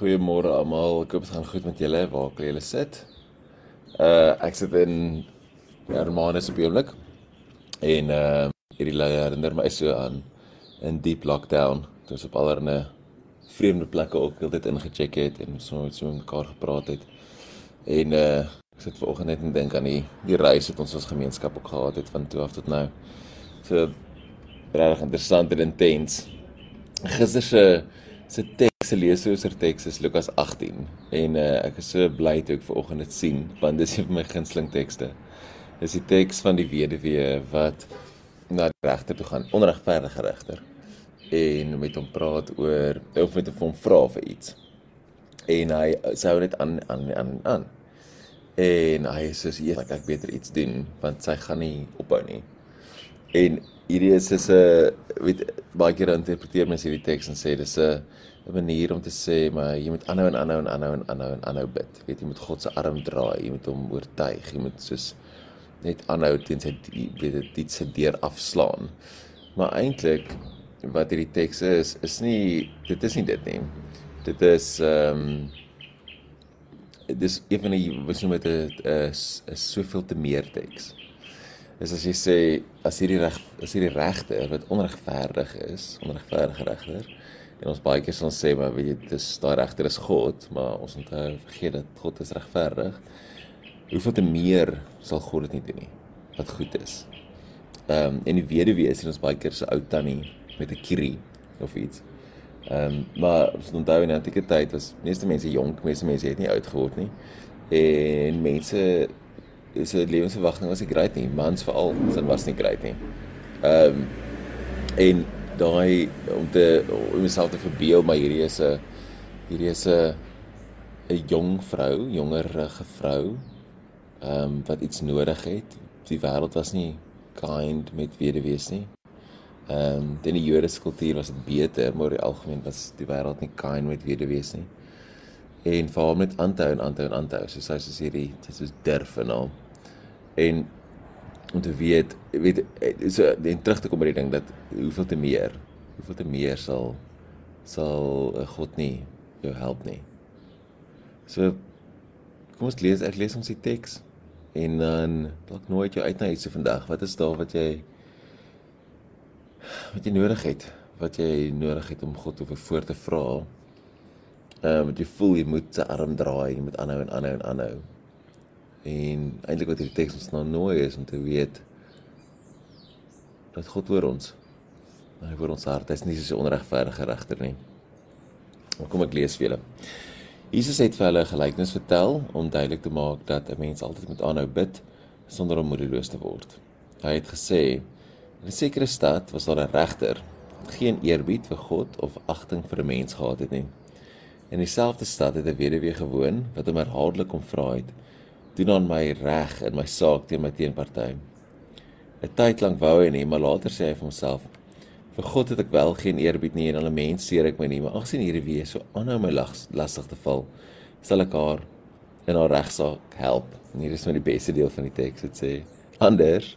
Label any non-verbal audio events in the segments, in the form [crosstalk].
Goeiemôre almal. Ek hoop dit gaan goed met julle waar al julle sit. Uh ek sit in Hermanus op die oomblik. En uh hierdie lei herinner my so aan in deep lockdown. Toe ons op allerlei vreemde plekke ook heeltyd ingecheck het en so met so mekaar gepraat het. En uh ek sit vanoggend net en dink aan die die reis wat ons as gemeenskap ook gehad het van toe af tot nou. So regtig interessant en intens. Gister se se se lees oor teks is Lukas 18 en uh, ek is so bly toe ek vanoggend dit sien want dis een van my gunsteling tekste. Dis die teks van die weduwee wat na die regter toe gaan, onregverdige regter en met hom praat oor of met hom vra vir iets. En hy sê net aan aan aan aan. En hy sê ja, ek beter iets doen want sy gaan nie ophou nie. En hierdie is is 'n weet baie keer interpreteer mense hierdie teks en sê dis 'n 'n manier om te sê maar jy moet aanhou en aanhou en aanhou en aanhou en aanhou bid. Weet jy moet God se arm draai, jy moet hom oortuig, jy moet soos net aanhou teen sy weet dit dit se deur afslaan. Maar eintlik wat hierdie teks is, is nie dit is nie dit nie. Dit is ehm um, dis ewen jy wys nou met 'n 'n soveel te meer teks is as jy sê as hierdie reg as hierdie regter wat onregverdig is, onregverdige regter. En ons baie keer sal sê maar weet jy dis daai regter is God, maar ons moet vergeet dat God is regverdig. Hoeveel te meer sal God dit nie doen nie wat goed is. Ehm um, en die weduwee is ons baie keer so ou tannie met 'n kierie of iets. Ehm um, maar ons onthou in antieke tyd was meeste mense jonk, meeste mense het nie oud geword nie. En mense 'n lewensverwagting was nie great nie. Mans veral, sin was nie great nie. Ehm um, en daai om te om myself te verbeel, maar hierdie is 'n hierdie is 'n 'n jong vrou, jongerige vrou ehm um, wat iets nodig het. Die wêreld was nie kind met weduwees nie. Ehm um, in die Joodse kultuur was dit beter, maar in die algemeen was die wêreld nie kind met weduwees nie en vir hom net aanhou en aanhou en aanhou soos hy soos hierdie soos durf en al en om te weet weet so en terug te kom by die ding dat hoeveel te meer hoeveel te meer sal sal God nie jou help nie. So kom ons lees ek lees ons die teks en dan dalk nooit jou uit na iets vandag. Wat is daar wat jy wat jy nodig het? Wat jy nodig het om God oor voor te vra Ehm um, jy voel jy moet se arm draai, jy moet aanhou en aanhou en aanhou. En eintlik wat hierdie teks ons nou nooi is om te weet dat God oor ons. Hy oor ons hart. Hy's nie so 'n onregverdige regter nie. Maar kom ek lees vir julle. Jesus het vir hulle 'n gelykenis vertel om duidelik te maak dat 'n mens altyd moet aanhou bid sonder om moedeloos te word. Hy het gesê in 'n sekere stad was daar 'n regter wat geen eerbied vir God of agting vir 'n mens gehad het nie. In dieselfde stad het 'n weduwee gewoon wat hom herhaaldelik kom vra het: "Doen aan my reg in my saak teen my teenparty." 'n Tyd lank wou hy nie, maar later sê hy vir homself: "Vir God het ek wel geen eerbied nie en aan 'n mens seer ek my nie, maar aangesien hierdie wees so aanhou my lastig te val, sal ek haar in haar regsaak help." En hier is nou die beste deel van die teks. Dit sê: "Anders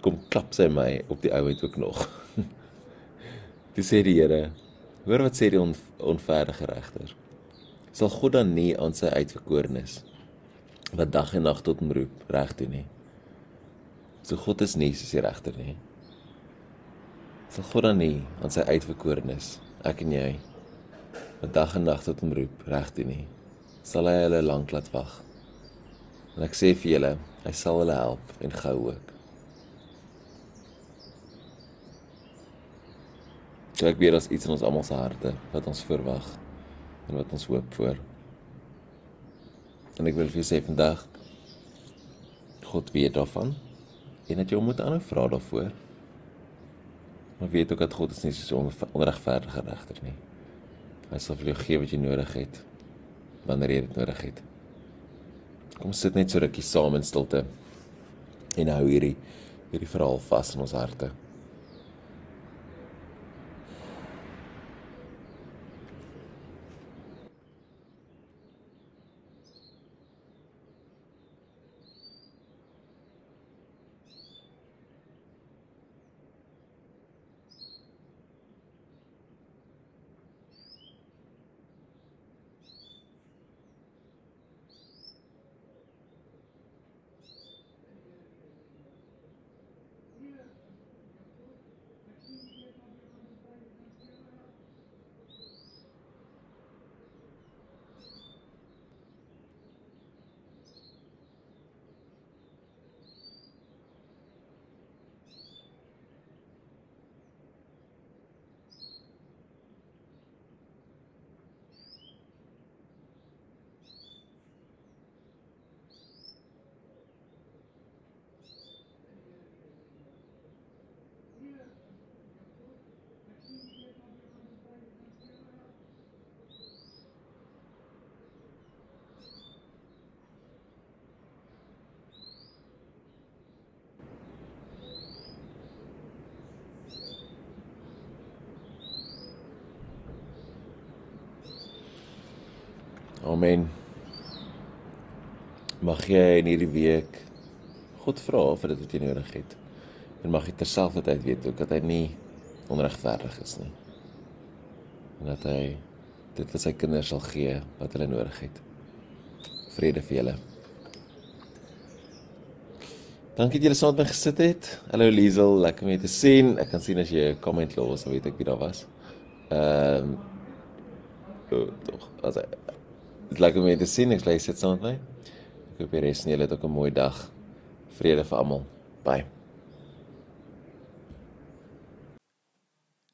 kom klap sy my op die ouheid ook nog." [laughs] Dis sê die Here Hoor wat sê die on, onverdige regter. Sal God dan nie aan sy uitverkorenes wat dag en nag tot hom roep reg doen nie? So God is nie soos die regter nie. Sal God dan nie aan sy uitverkorenes, ek en jy, wat dag en nag tot hom roep reg doen nie? Sal hy hulle lank laat wag? En ek sê vir julle, hy sal hulle help en gou ook. So ek weet daar's iets in ons almal se harte wat ons verwag en wat ons hoop vir. En ek wil vir julle sê vandag God weet daarvan en dat jy hom moet aanhou vra daarvoor. Maar weet ook dat God is nie so onregverdige regter nie. Hy sal vir jou gee wat jy nodig het wanneer jy dit nodig het. Kom sit net so rukkie saam in stilte en hou hierdie hierdie verhaal vas in ons harte. Amen. Mag jy in hierdie week God vra vir dit wat jy nodig het. En mag jy terselfdertyd weet ook dat hy nie onregverdig is nie. En dat hy dit vir sy kinders sal gee wat hulle nodig het. Vrede vir julle. Dankie dat julle saam met my gesit het. Hallo Liesel, lekker om jou te sien. Ek kan sien as jy 'n comment los, dan weet ek wie daar was. Ehm um, oh, tog. As ek dit lekker om jou te sien. Ek bly sit saam met my. Ek hoop jy res nie, julle het ook 'n mooi dag. Vrede vir almal. Bye.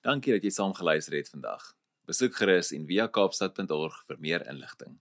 Dankie dat jy saam geluister het vandag. Besoek gerus en via kaapstad.org vir meer inligting.